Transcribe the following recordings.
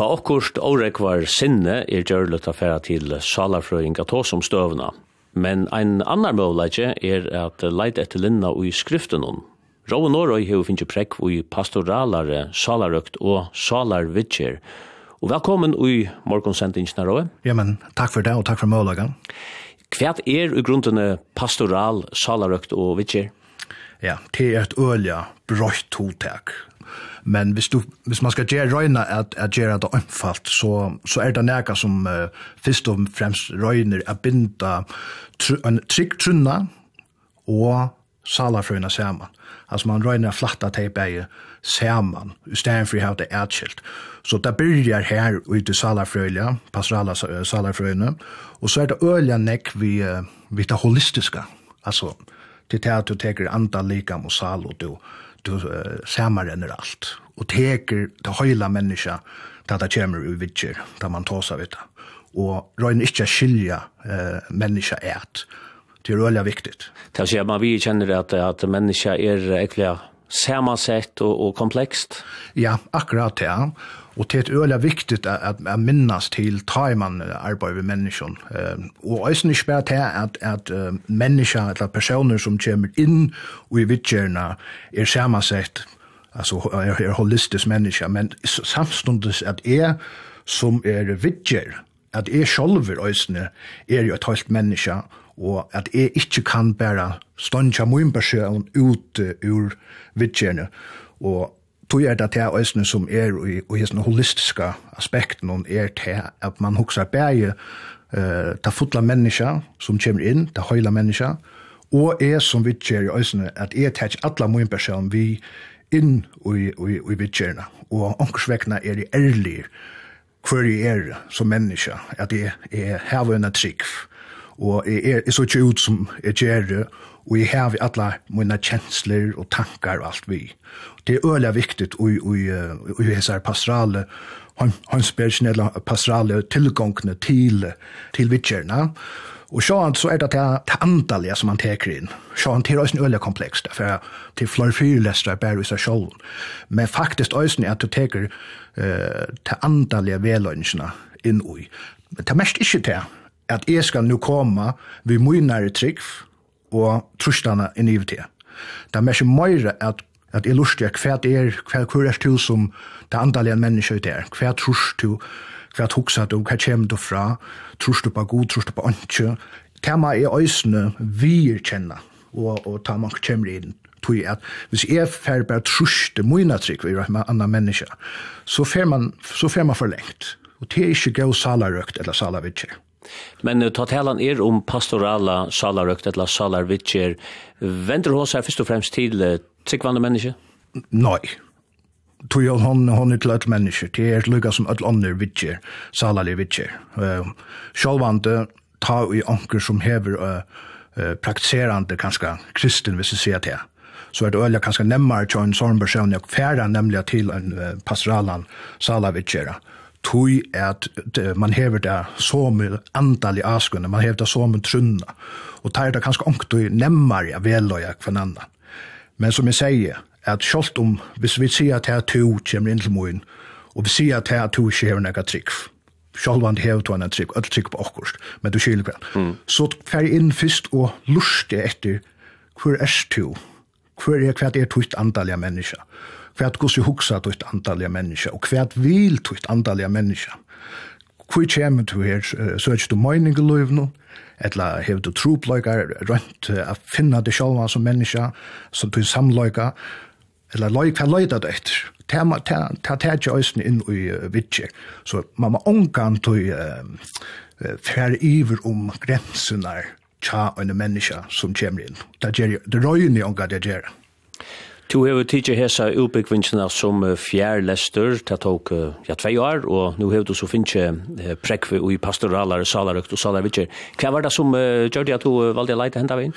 Ta okkurst årekvar sinne er gjørlet affæra til salarfrøying av tås om støvna. Men ein annar møvleitje er at leit etter linna ui skriften om. Rau Norøy hefur finnst prekk ui pastoralare salarøkt og salarvitjer. Og velkommen ui morgonsendingsna Rau. Ja, men takk for det og takk for møvlagan. Hva er i grunden pastoral, salarøkt og vitjer? Ja, det er et ølja brøyt hotek. Men hvis, du, hvis man skal gjøre røyna at, at gjøre det omfalt, så, så er det nægget som uh, først og fremst røyner er binda tr en trygg trunna og salafrøyna saman. Altså man røyner at flatta teipeie saman, i stedet for å ha det etkilt. Så det byrjar her ut i salafrøyla, pastorala salafrøyna, og så er det øyla nek vi, vi det holistiska. Altså, til det at du teker andalika mosal og du, du uh, samarrenner alt, og teker det høyla menneska da det kommer ui vidger da man tåsa vidt, og røyne ikkje skilja uh, menneska et. Det er veldig viktig. Det er man vi kjenner at, at menneska er ekkert samansett og, og komplekst. Ja, akkurat det. Ja. Og det er øyelig viktig at jeg minnes til ta i man arbeid med menneskene. Og også ikke bare til at, at mennesker eller personer som kommer inn og i vidtjørene, er sammensett, altså er, er holistisk mennesker, men samstundes at jeg som er vidtjør, at jeg sjølver øyne er jo et helt menneske, og at jeg ikke kan bare ståndja min person ut ur vidtjørene. Og tog er det til øsne som er i, i sånne holistiske aspekten og er til at man hokser bæge uh, ta fotla menneska som kommer inn, ta høyla menneska og er som vidtjer i øsne at er til alle min person vi inn i, i, i vidtjerna og omkrsvekna er i ærlig hver jeg er som menneska at jeg er hevende trygg og jeg, er, er så ikke ut som jeg gjør, det, og jeg har alle mine kjensler og tankar og alt vi. Det er øyelig viktig i disse pastorale håndsbjergene, eller pastorale tilgångene til, til vidtjerne, Og sjåan så er det det det antallet som man teker inn. Sånn, det er også en øyelig kompleks, for det er flere fyrlestra bare i seg selv. Men faktisk også er at du teker uh, det antallet velønnsene inn i. Men det er mest ikke det at jeg skal nå komme ved mye nære trygg og trustene i nyvetid. Det er mye mer at at jeg lurer hva er, hva er er til som det andalige mennesker ut er, hva trus du, hva tukser du, hva kommer du fra, trus du på god, trus du på åndsjø. Tema er øsene vi kjenner, og, og ta man kommer inn tog at hvis jeg fer bare truste mine trygg vi med andre mennesker, så fer man, så fer man for lengt. Og det er ikke gav salarøkt eller salavitje. Men uh, ta talan er om pastorala salarøkt eller salarvitsjer. Venter hos her først og fremst til uh, tryggvande menneske? Nei. Tog jeg hon, hon er til et menneske. Det er lukka som alle andre vitsjer, salarlige vitsjer. Uh, Sjálvande ta i anker som hever uh, uh, praktiserande kanskje kristen, hvis jeg sier til så er det øyla kanskje nemmare til en sånn person jeg færre nemlig til en uh, pastoralan salavitjera tui at man hever det som andal i askunne, man hever det som trunna, og tar det kanskje ångt og nemmar nemmare veløya kvann annan. Men som jeg sier, at sjålt om, hvis vi sier at her to kommer inn til moen, og vi sier at her to ikke hever nekka trygg, sjålt om hever to enn trygg, öll trygg på okkurst, men du kylir kvann. Mm. Så fer inn fyrst og lurste etter, hver er to, hver er hver er hver er hver er hver hva hvordan huksa du et antallige menneske, og hva vil du et antallige menneske. Hvor kommer du her, søker du mening i løyvnå, eller har du tropløyker rundt å finne deg selv som menneske, som du samløyga, eller løy, hva løyda du etter? Ta ta tætje øyne inn i vitje. Så man må omgang til fer iver om grensene tja og en menneske som kommer inn. Det gjør det røyne omgang det gjør. Du har tidsi hesa utbyggvinnsina som fjærlester, det tok ja, tvei år, og nu har du så finnje prekvi i pastoralare, salarøkt og salarvitjer. Hva var det som uh, gjør det at du valde å leite henda veien?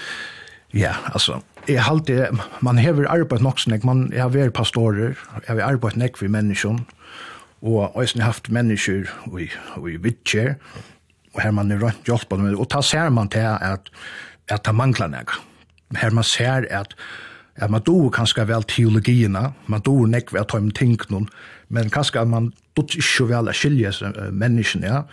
Ja, altså, jeg halte, man hever arbeid nok snakk, man, er har vært pastorer, jeg har arbeid nek vi menneskjon, og jeg har haft mennesker og, og i og her man er rønt hjelp, og ta ser man til at, at det mangler nek. Her man ser at at man doer kanskje vel teologierna, man doer nekve at de tingene, men kanskje man doer ikke vel å skilje uh, menneskene, ja.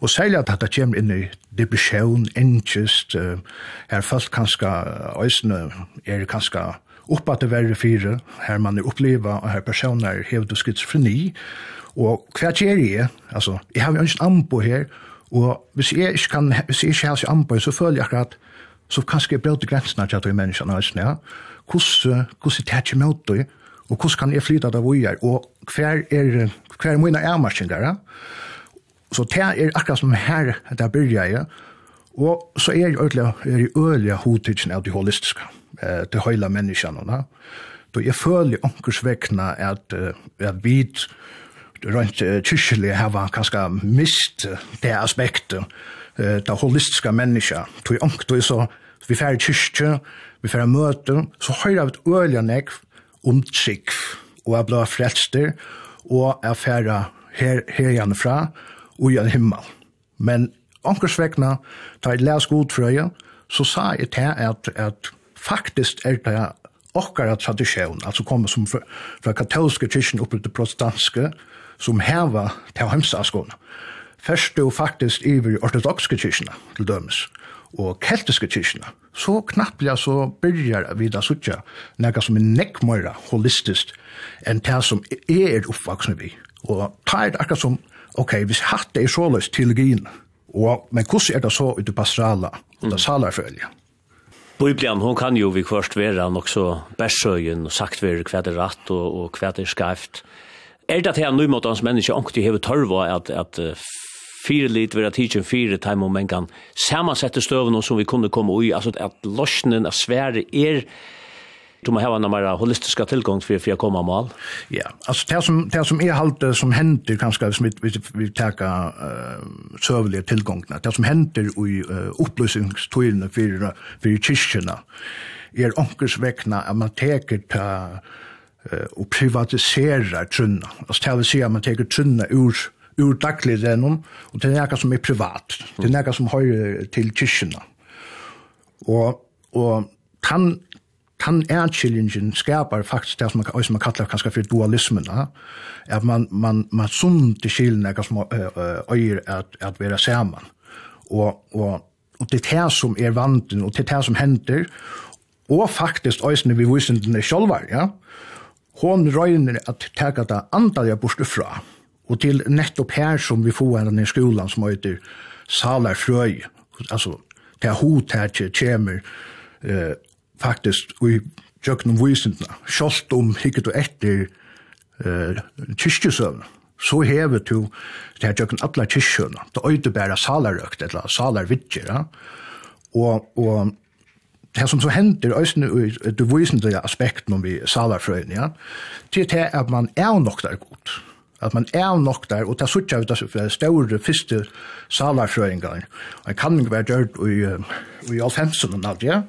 Og særlig at dette kommer inn i depresjon, engest, uh, her folk kanskje, øysene er kanskje oppa til verre fire, her man er oppleva, og her personer hevde skizofreni, og hva gjør jeg? Altså, jeg har jo ikke anbo her, og hvis jeg ikke, kan, hvis jeg ikke har anbo, så føler jeg akkurat, så kanskje jeg brøter grensene til at de menneskene, ja hvordan, hvordan tar jeg med det, og hvordan kan jeg flytte det vi er, og hver er, hver er mine avmarskinger, så det er akkurat som her det byrja jeg, og så er jeg ødelig, er jeg ødelig hodtidsen av de holistiske, eh, til høyla menneskene, Ja? Så jeg føler onkers vekkene at, at vi rent kyrkjelig har kanskje mist det aspektet, det holistiske mennesket. Så jeg onker, så vi færre kyrkje, vi får møte, så høyre vi et øyelig nekv om trygg, og jeg ble frelster, og jeg får her, her igjen fra, og gjør himmel. Men omkurs da jeg leser god frøye, så sa jeg til at, at faktisk er det okkara tradisjon, altså kommer som fra, fra katolske kyrkjen oppe til protestanske, som heva til hemsaskåne. Først er jo faktisk i ortodokske kyrkjene, til dømes, og keltiske kyrkjene, så knappt knappliga så byrjar vi da suttja nekka som er nekkmøyra holistisk enn det som er oppvaksne vi. Og ta er akkurat som, ok, hvis hatt det er så løst til teologien, og, men hvordan er det så ut i pastorala og det salarfølge? Bibelen, hon kan jo vi først være nok så bærsøyen og sagt være hva det er rett og, og hva det er skreft. Er det at her nu mot hans menneske ångte hever tørva at, at fire lit vera teaching fire time om en kan samansette støvene som vi kunne komme ui, altså at lorsnen av svære er du må hava mer holistiska tillgång för för att komma mål. Ja, alltså det som det som är halt som händer kanske som vi vi tar eh serverliga tillgångna. Det som händer i uh, upplösningstiden för för kyrkorna är onkels väckna att man tar ta och privatisera trunna. Alltså det vill säga man tar trunna ur ur dagligrennom, og det er nekka som er privat, det er nekka som hører til kyrkjene. Og, og tan, tan erkjellingen skapar faktisk det som man, som man kallar kanskje for dualismen, at man, man, man sunder kjelene nekka som øyer at, at være saman. Og, og, og det er det som er vanten, og det er det som hender, og faktisk øyne vi visende sjølver, ja? Hon røyner at teka det andalige bortefra. fra Og til nettopp her som vi får henne i skolan som heter Salar Frøy, altså det er hot her til kjemer eh, faktisk i tjøkken om visendene, kjølt om hikket og etter eh, kyrkjøsøvn, så hever du det her jøkken alle kyrkjøvn, det øyde bare salarøkt, eller salarvidger, ja? og, og det som så hender øyne i det visende aspekten om vi salarfrøyene, ja? det er at man er nok der godt, at man er nok der, og det suttja ut av større første salarfrøyngar. Og jeg kan ikke være gjørt i, i alfemsen og alt, ja.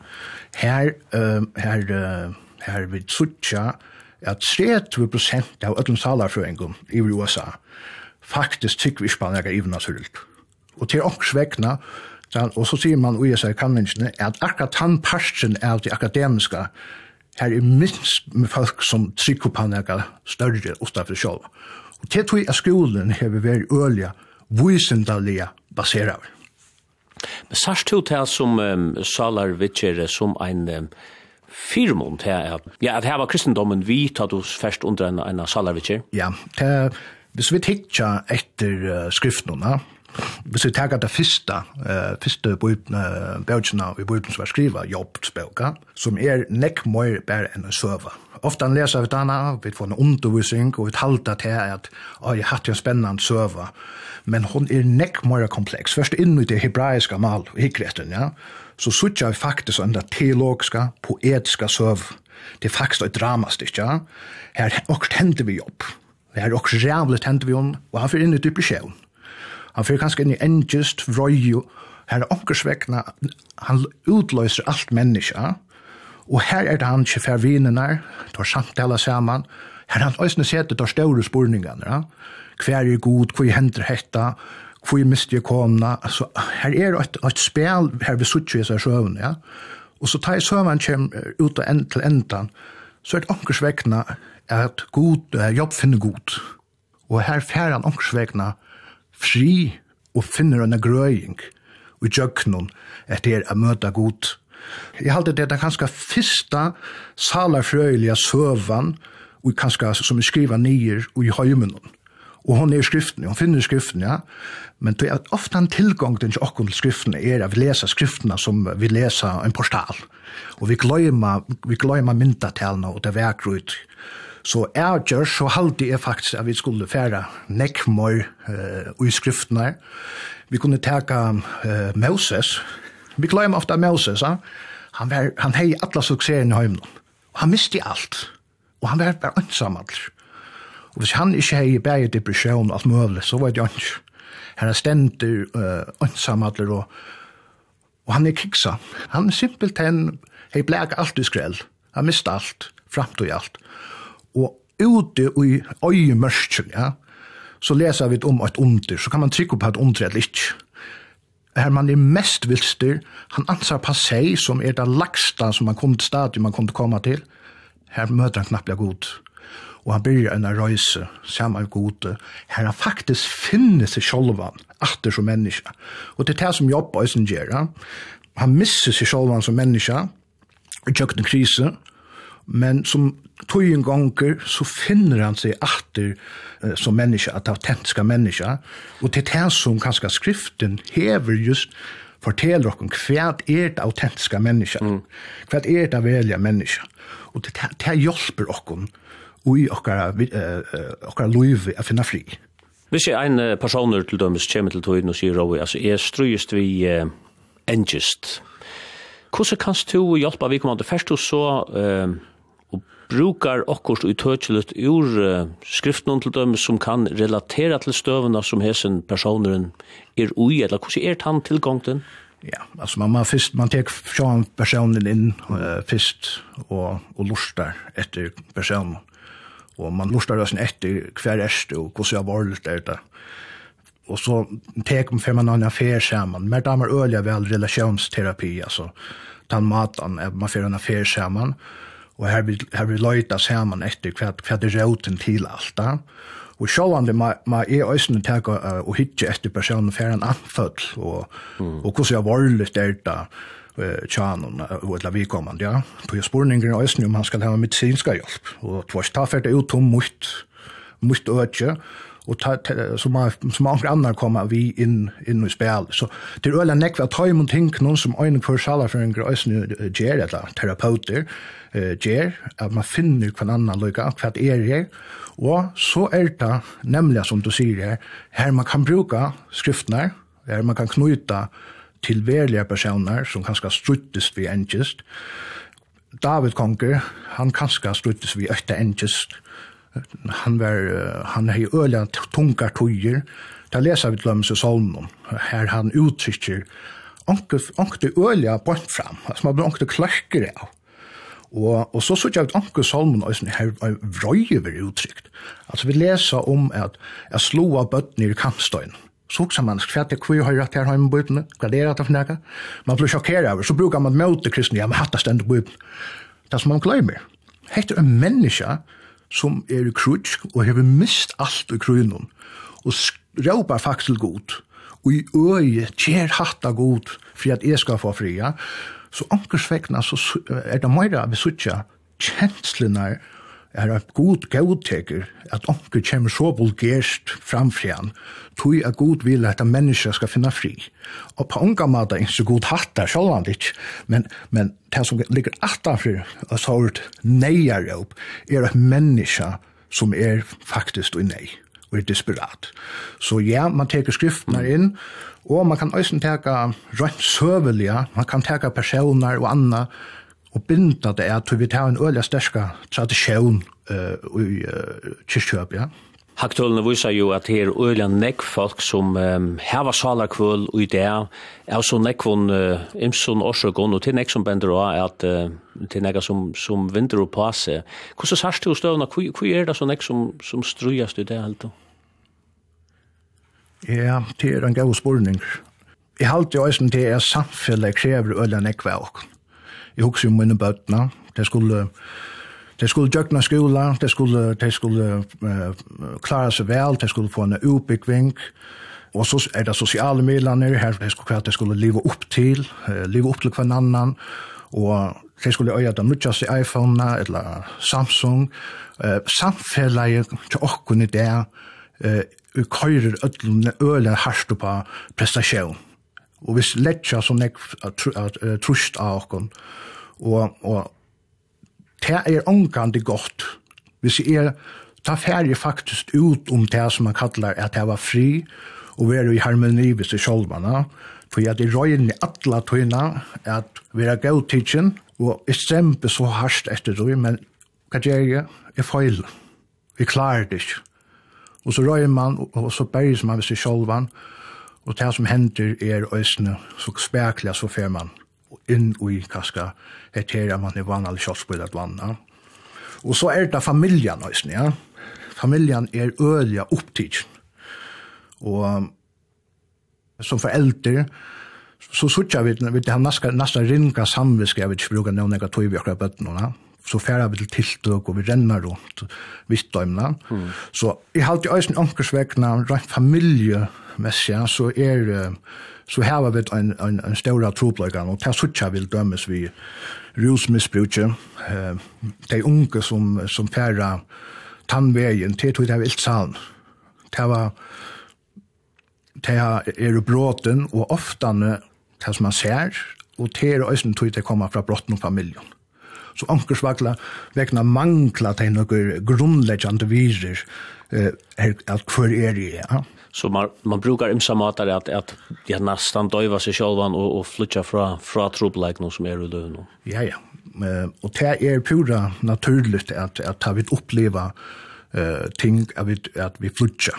Her, uh, her, uh, her vi suttja at 30 prosent av öllum salarfrøyngar i USA faktisk tykker vi spanner er even naturligt. Og til åks vekna, og så sier man i seg kanningene, at akkurat han parsten av de akademiska her er minst med folk som trykker på noe større utenfor sjølv. Og til tog at skolen har vi vært ølja, vysendalega baserav. Men sars tog til som um, salar vitsjere som ein um, firmon til at, ja, at her var kristendommen vi tatt oss først under en, en salar vitsjer? Ja, til, hvis vi tikkja etter uh, skriftnona, hvis vi tar det første, uh, første bøkene i bøkene som var skriva, jobbsbøkene, som er nekk mer bare enn en søva. Ofta leser vi denne, vi får en undervisning, og vi talte til at «Å, jeg hatt en spennende søve». Men hun er nekk mer kompleks. Først inn i det hebraiske mal, hikretten, ja. Så sutja vi faktisk en teologiske, poetiske søve. Det er faktisk et dramastykke, ja. Her også henter vi jobb. Her også rævlig henter vi om, og han fyrir inn i dype sjøen. Han fyrir kanskje inn i engest, vrøy, her er omkurs han utløser alt menneska, ja Og her er det han ikke fær vinene, tar samtale sammen, her er han øyne sete tar større spurningene, ja? hver er god, hver hender hetta, hver miste jeg kona, altså, her er et, et spil her vi suttje seg søvn, ja? og så tar jeg søvn kjem ut og end til endan, så er det ankersvekna at god, uh, jobb finner god, og her fær han ankersvekna fri og finner en grøying, og i jøknon etter å møte god, Jeg halte det er kanskje fyrsta salarfrøyliga søvann, og kanskje som er skriva nyer og i høymen. Og hon er skriften, hon finner skriften, ja. Men det er ofte en tilgang til okkur til skriften er at vi leser skriftene som vi leser en portal. Og vi gløymer, vi gløymer myndatalene og det vekker ut. Så jeg gjør, så halte jeg faktisk at vi skulle fære nekkmøy uh, i skriftene. Vi kunne teka uh, Moses, Vi glemmer ofte Moses, ja? han, var, han hei alla sukseren i heimen. Og han misti alt. Og han var bare ønsam alt. Og hvis han ikke hei bare depresjon og alt mulig, så var det jo ikke. Han er stendur ønsam alt, og, og han er kiksa. Han er simpelthen hei blek alt i skrell. Han mist alt, framt og alt. Og ute i øyemørsk, ja, så leser vi om et under, så kan man trykke på et under eller ikke her man er mest vilster, han ansar passei, som er det lagsta som man kom til stadion man kom til komma til, her møter han knapplega god. Og han byrjar en røyse, saman god, her han faktisk finner seg sjolvan, atter som menneska. Og det er det som jobba i sin gjerra, han misser seg sjolvan som menneska, i tjøkken krise, Men som tøyen gonger, så finner han seg atter uh, som menneske, at autentiska menneske, og til det som kanskje skriften hever just forteller okkur hva er det autentiska menneske, mm. hva er det velja menneske, og til det, det hjelper okkur i okkara, uh, okkara loiv a finna fri. Hvis jeg en personer til dømes kommer til tøyden og sier, altså, jeg strøyest vi uh, engest, Hvordan kan du hjelpe vi kommer til først og så uh, brukar okkurs utøkjelet ur uh, skriftnån til dem som kan relatera til støvene som hesen personeren er ui, eller hvordan er han tilgångten? Ja, altså man, man, fyrst, man tek sjåan personen inn uh, fyrst og, og lustar etter personen. Og man lustar oss etter hver erst og hvordan jeg var litt etter. Og så tek man fem annan affær sammen. Mer damer øyla vel relasjonsterapi, altså. Tan matan, man får en affær sammen. Og og her vil, her vil løyta saman etter hva, hva det råten til alt da. Og sjåvande ma, ma er òsne teka uh, og hitje etter personen fer en anføll, og, mm. og hvordan jeg var litt varlig styrta uh, tjanen og et lavikommand, ja. På jeg spurninger òsne om han skal ha medicinska hjelp, og tvars ta fyrir ut om mot, mot øtje, och ta, ta, som har, som många andra kommer vi in in i spel så det är öla näck vad tajm och tänk någon som en för sala för en grösn ger eller terapeuter eh ger att man finner kan annan lucka vad är det och så är det nämligen som du säger här här man kan bruka skriftnar där man kan knyta till värliga personer som kanske struttest vi enkelt David Konker, han kanske struttes vi ötta engest, han var han hei øyla tungar tøyer. Da lesa vi til seg salmen her han uttrykker onkte øyla bort fram, altså man blir onkte klarkere av. Og, og så sørger jeg at anker salmen og sånn her vrøye blir uttrykt. Altså vi leser om at jeg slo av bøttene i kampstøyen. Så også man skvett jeg kvir høyre til hjemme bøttene, hva det er at det. Man blir sjokkeret over, så brukar man møte kristne, ja, men hatt det stendt. Det som man glemmer. Hette en menneska som er i krutsk og hever mist alt i krunum og råpar faktisk god og i øye kjer hatta god for at jeg skal få fria så ankers så er det meira vi suttja kjenslene er at god godteker at onker kommer så vulgært framfrian, tog er god vil at en menneske skal finna fri. Og på unga mata er ikke god hatta der, selv men, men det som ligger attenfor og så er neier opp, er at menneske som er faktisk og nei, og er desperat. Så ja, man teker skriftene inn, og man kan også teka rønt søvelige, man kan teka personer og anna og binda det er at vi tar en øyla sterska tradisjon uh, i uh, kyrkjøp, ja. Haktølene viser jo at her øyla nekk folk som um, heva salarkvøl og i det er så nekkvån uh, imsson årsøkon og til nekk som bender også at uh, til nekka som, som vinter og passe. Hvordan sørst du støvna? hva er det så nekk som, som strujast i det helt? Ja, det er en gav spurning. Jeg halte jo eisen til er samfunnet krever øyla nekk av. Jeg husker jo mine bøtene. Det skulle... Det skulle døgna skola, det skulle, det skulle uh, klare seg vel, det skulle få en utbyggving, og så er det sosiale midlene her, det skulle, det skulle leve opp til, uh, leve opp til hver annan, og det skulle øye de nødgjeste iPhone eller Samsung, uh, samfellet til åkken i det, uh, køyrer ødlene øyne hardt på prestasjon. Og hvis letja som nek trusht av okken. Og, og det er ångande godt. Hvis jeg er, ta færre faktisk ut om det som man kallar at jeg var fri, og være i harmoni hvis det sjolvana, for jeg er røyne atla tøyna at være gav tidsin, og jeg strempe så harsht etter det, men hva gjør jeg? Jeg feil. Vi klarer det ikke. Og så røyner man, og så berges man hvis det sjolvan, og Og det som hender er øysene så spekler så fer man inn i kaska, et man er man i vanlig vann. Ja. Og så er det familjen øysene, ja. Familjen er øyelig opptid. Og som foreldre, så sutja vi, vi har nesten ringa samviske, jeg vil ikke bruke noen negativ i akkurat bøttene, ja så färra vi til tiltøk, og vi renner rundt vittdøymene. Mm. Så i halt i øyne omkringsvekene, rent familiemessig, så er så har vi en, en, en større tropløkene, og det er sånn vil dømes vi rusmisbruket, eh, de unge som, som färra tannveien, til tog det er ildsalen. Det var det er bråten, og ofta det som man ser, og det er øyne tog det kommer fra bråten og familjen så ankersvagla vegna mangla til noen grunnleggjande virer eh, at hver er det, ja. Så man, man brukar imsa matar at, at ja, nästan døyva seg sjálvan og, og flytja fra, fra trobleiknum som er i løvnum. Ja, ja. Eh, og det er pura naturligt at, at vi oppleva eh, ting at vi, at vi flytja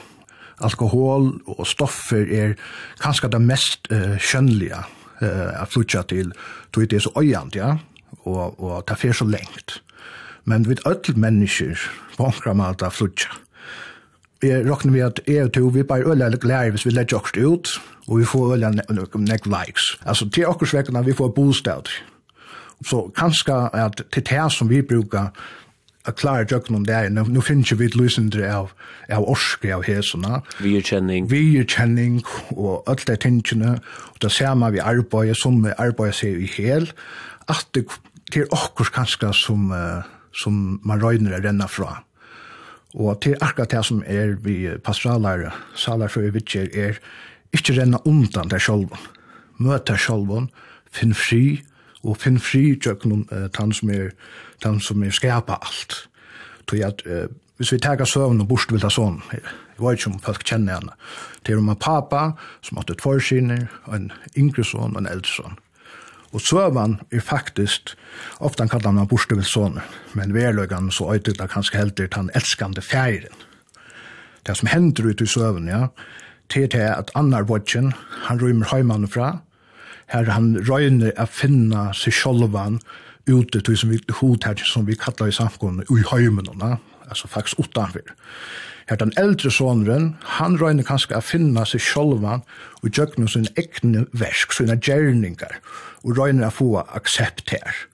alkohol og stoffer er kanskje det mest uh, skjønnelige uh, at flytja til, tog det er så øyant, ja og, og ta fer så lengt. Men vi öll mennesker på omkra malta flutja. Vi råkner vi at jeg og to, vi bare øyla lærer hvis vi legger oss ut, og vi får øyla nek likes. Altså til okkurs vekkene vi får bostad. Så kanskje at til det som vi brukar a klara jökn om det här. Nu finns ju vi ett lysindre av, av orske av hesarna. Virkänning. Virkänning och öll det tingarna. Och det ser man vid arbetet som arbetet sig i hel at det er okkur kanskje som, uh, som man røyner å renne fra. Og til akkurat det som er vi pastoraler, salar for vitjer, er ikke renne undan deg sjolven. Møte sjolven, finn fri, og finn fri tjøkken uh, tann som er, tann som er skapa alt. Tog at, uh, hvis vi tega søvn og bort vil ta sånn, jeg vet ikke om folk kjenner henne, det er om en papa som hadde två syner, en yngre son og en eldre son. Og søvann er faktisk, ofta kallar man sånne, men verløgan så øyde det kanskje heldig han elskande færen. Det som hender ut i søvann, ja, til til at annar vodgen, han rymmer heimann fra, her han røyner å finna seg sjolvan ute til som vi, hodtært som vi kallar i samkomne, ui heimann, altså faktisk utanfor. Her den eldre sonren, han røyner kanskje å finne seg sjolvan og gjøkne sin egne versk, sine gjerningar, og røyner å få aksept her.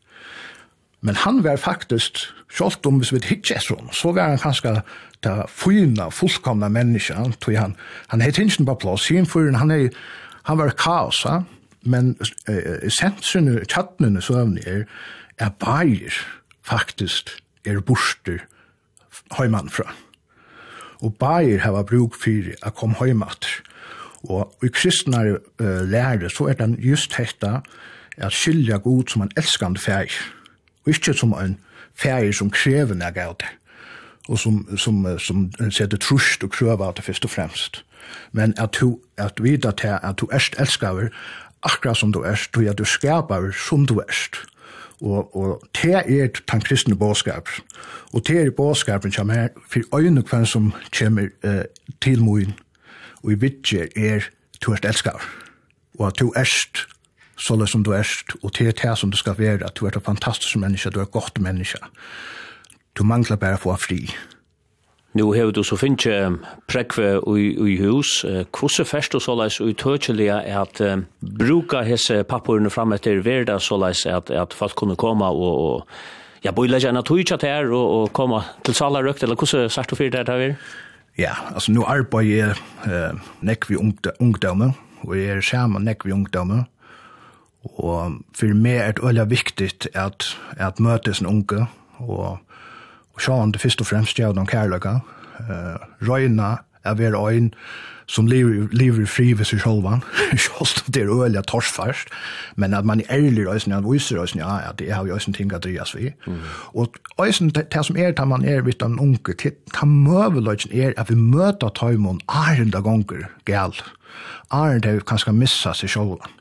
Men han var faktisk, sjolvt om hvis vi ikke er sånn, så var han kanskje det fyna, fullkomna menneska, tog han, han heit hinsen på plass, sin fyrin, han, er, han var kaos, men eh, sensynu, tjattnene søvni er, er bægir faktisk er borster heimann fra og bæir hava bruk fyrir a kom heimater. Og i kristnare uh, lære så er den just hetta at skilja god som en elskande fæg, og ikkje som en fæg som krever nega av det, og som, som, som, setter trust og krøver av det først og fremst. Men at du, at vita til at du erst elskar akkurat som du erst, du er du skapar som du erst. Og, og det er den kristne bådskap. Og det er bådskapen som er for øyne kvann som kommer uh, til moen. Og i vidtje er du er elskar. Og at du erst sånn som du erst. Og det er det som du skal være. At du er et fantastisk menneske. Du er et godt menneske. Du mangler bare å få fri. Nu hevur du so finnje prekve í hús, kvosse fest og soleis og tøkjeliga at um, bruka hese pappurne fram etter verda soleis at, at folk kunne koma og, og ja, boila gjerne tøytja til og, og koma til sala røkt, eller kvosse sagt og fyrt her Ja, altså nu arbeid jeg eh, nekk vi ungdomme, og jeg er sammen nekk vi ungdomme, og for meg er det veldig viktig at, at møtes en unge, og og sjåan det først og fremst gjør noen kærløyga, uh, røyna er vera øyn som lever, lever fri ved seg sjolvan, sjolst det er øyelig torsfast, men at man er ærlig røysen, at viser røysen, ja, ja, det har jo øysen ting at drias vi. Mm. Og øysen, det som er, da man er vitt en unge, det møveløysen er at vi møter tøymon ærenda gonger gæl, ærenda vi kanskje missa seg sjolvan.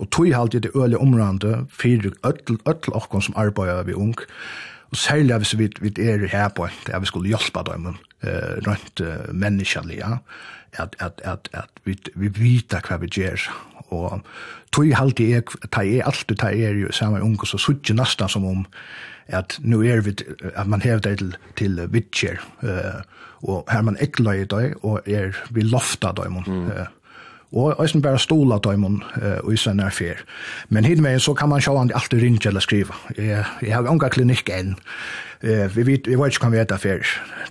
Og tog halte det øyelig omrande, fyrir øtl, øtl, øtl, øtl, som arbeider vi ung, Og særlig hvis vi, vi er her på at vi skulle hjelpe dem eh, rundt uh, menneskelig, ja. at, at, at, at vi, vi vet hva vi gjør. Og tog jeg alltid, jeg, ta er alltid, ta er jo samme unge, så suttje nesten som om at nu er vi, at man hever det til, til vidtjer, eh, og her man ekler i dag, og er vi lofta dem. Mm. uh, og eisen bare stola døymon og i sen er fer. Men hit med så kan man sjå han alltid ringe eller skriva. Jeg, jeg har unga klinikk enn. Vi vet, vi vet ikke hva vi vet fer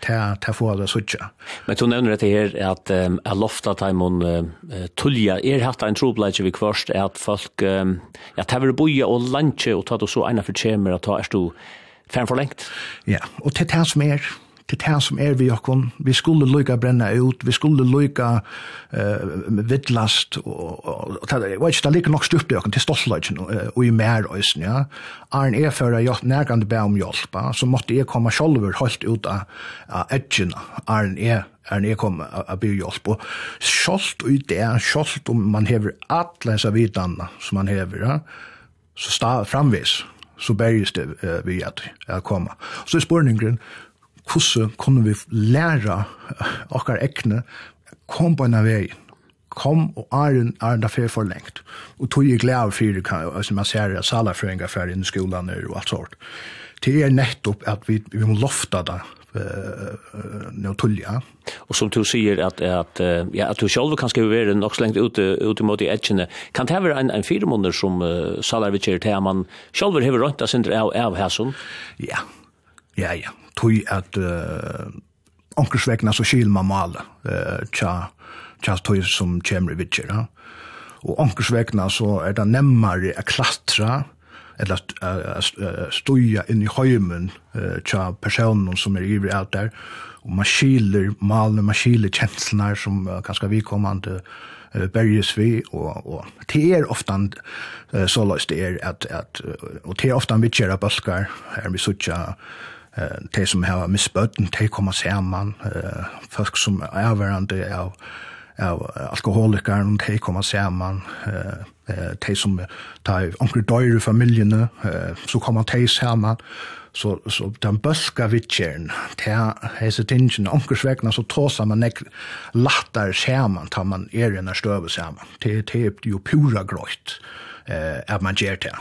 til, til få det suttja. Men du nevner dette her at um, er lofta døymon uh, tullja, er hatt en trobleidje vi kvarst er at folk, um, ja, tever boja og landje og ta du så eina for tjemer, at ta er du fern for lengt. Ja, og til det som er, til det som er vi okkon. Vi skulle lykka brenna ut, vi skulle lykka uh, vidlast, og, og, og, det var ikke det like nok stupp i okkon til stoltløgjen og i mer òsne. ja. Arn er for jeg nærgande be om hjelp, så måtte jeg komme sjolver holdt ut av, av edgen, Arn er er når jeg kom og byr hjelp. Og sjolvt i det, sjolvt om man hever alle disse videne som man hever, ja, så sta framvis, så berges det uh, vi at jeg kommer. Så er spørningen, hvordan kunne vi lære okkar ekne kom på en av veien kom og er en er en affær for lengt. Og tog jeg glede for det, kan, som man ser at salafrøynga fer inn i skolan og alt sånt. Det er nettopp at vi, vi må lofta det nå tullja. Og som du sier at, at, ja, at du selv kan skrive være nok så lengt ute, ute mot i etkene. Kan det være en, en fire måneder som uh, salarvitjer til at man selv har rønt av sin av, av hæsson? Ja, Ja, ja. Tui at uh, onkersvegna så skil man male uh, tja, tja tui som kjemri vitjer. Ja. Og onkersvegna så er det nemmare a klatra eller uh, stuja inn i høymen uh, tja personen som er ivrig av der og man skiler malen, man skiler kjenslene som uh, ganske vikommande uh, berges vi, og, og det er ofte uh, så løst det er at, at og det er ofte vi kjører bølger, her vi sitter eh de som har missbøtten de kommer sammen eh folk som er verande av av alkoholikar og te kommer sammen eh de som tar onkel døyre familjene så kommer de sammen så så den bøska vitchen ta hesa tingen onkel svegna så tosa man nek lattar skärman tar man er den støve sammen det te jo pura grått eh er man ger det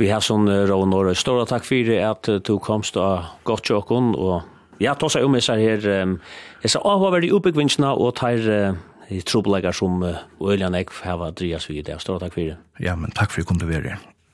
Vi har sånn Ravn Norge. Stora takk for det at du komst av godt sjåkon, og ja, ta seg om jeg ser her, jeg ser av å være i oppbyggvinnsene, og tar i trobeleggere som Øljan Ekv har vært drias vid det. Stora takk for det. Ja, men takk for at du kom til å være her.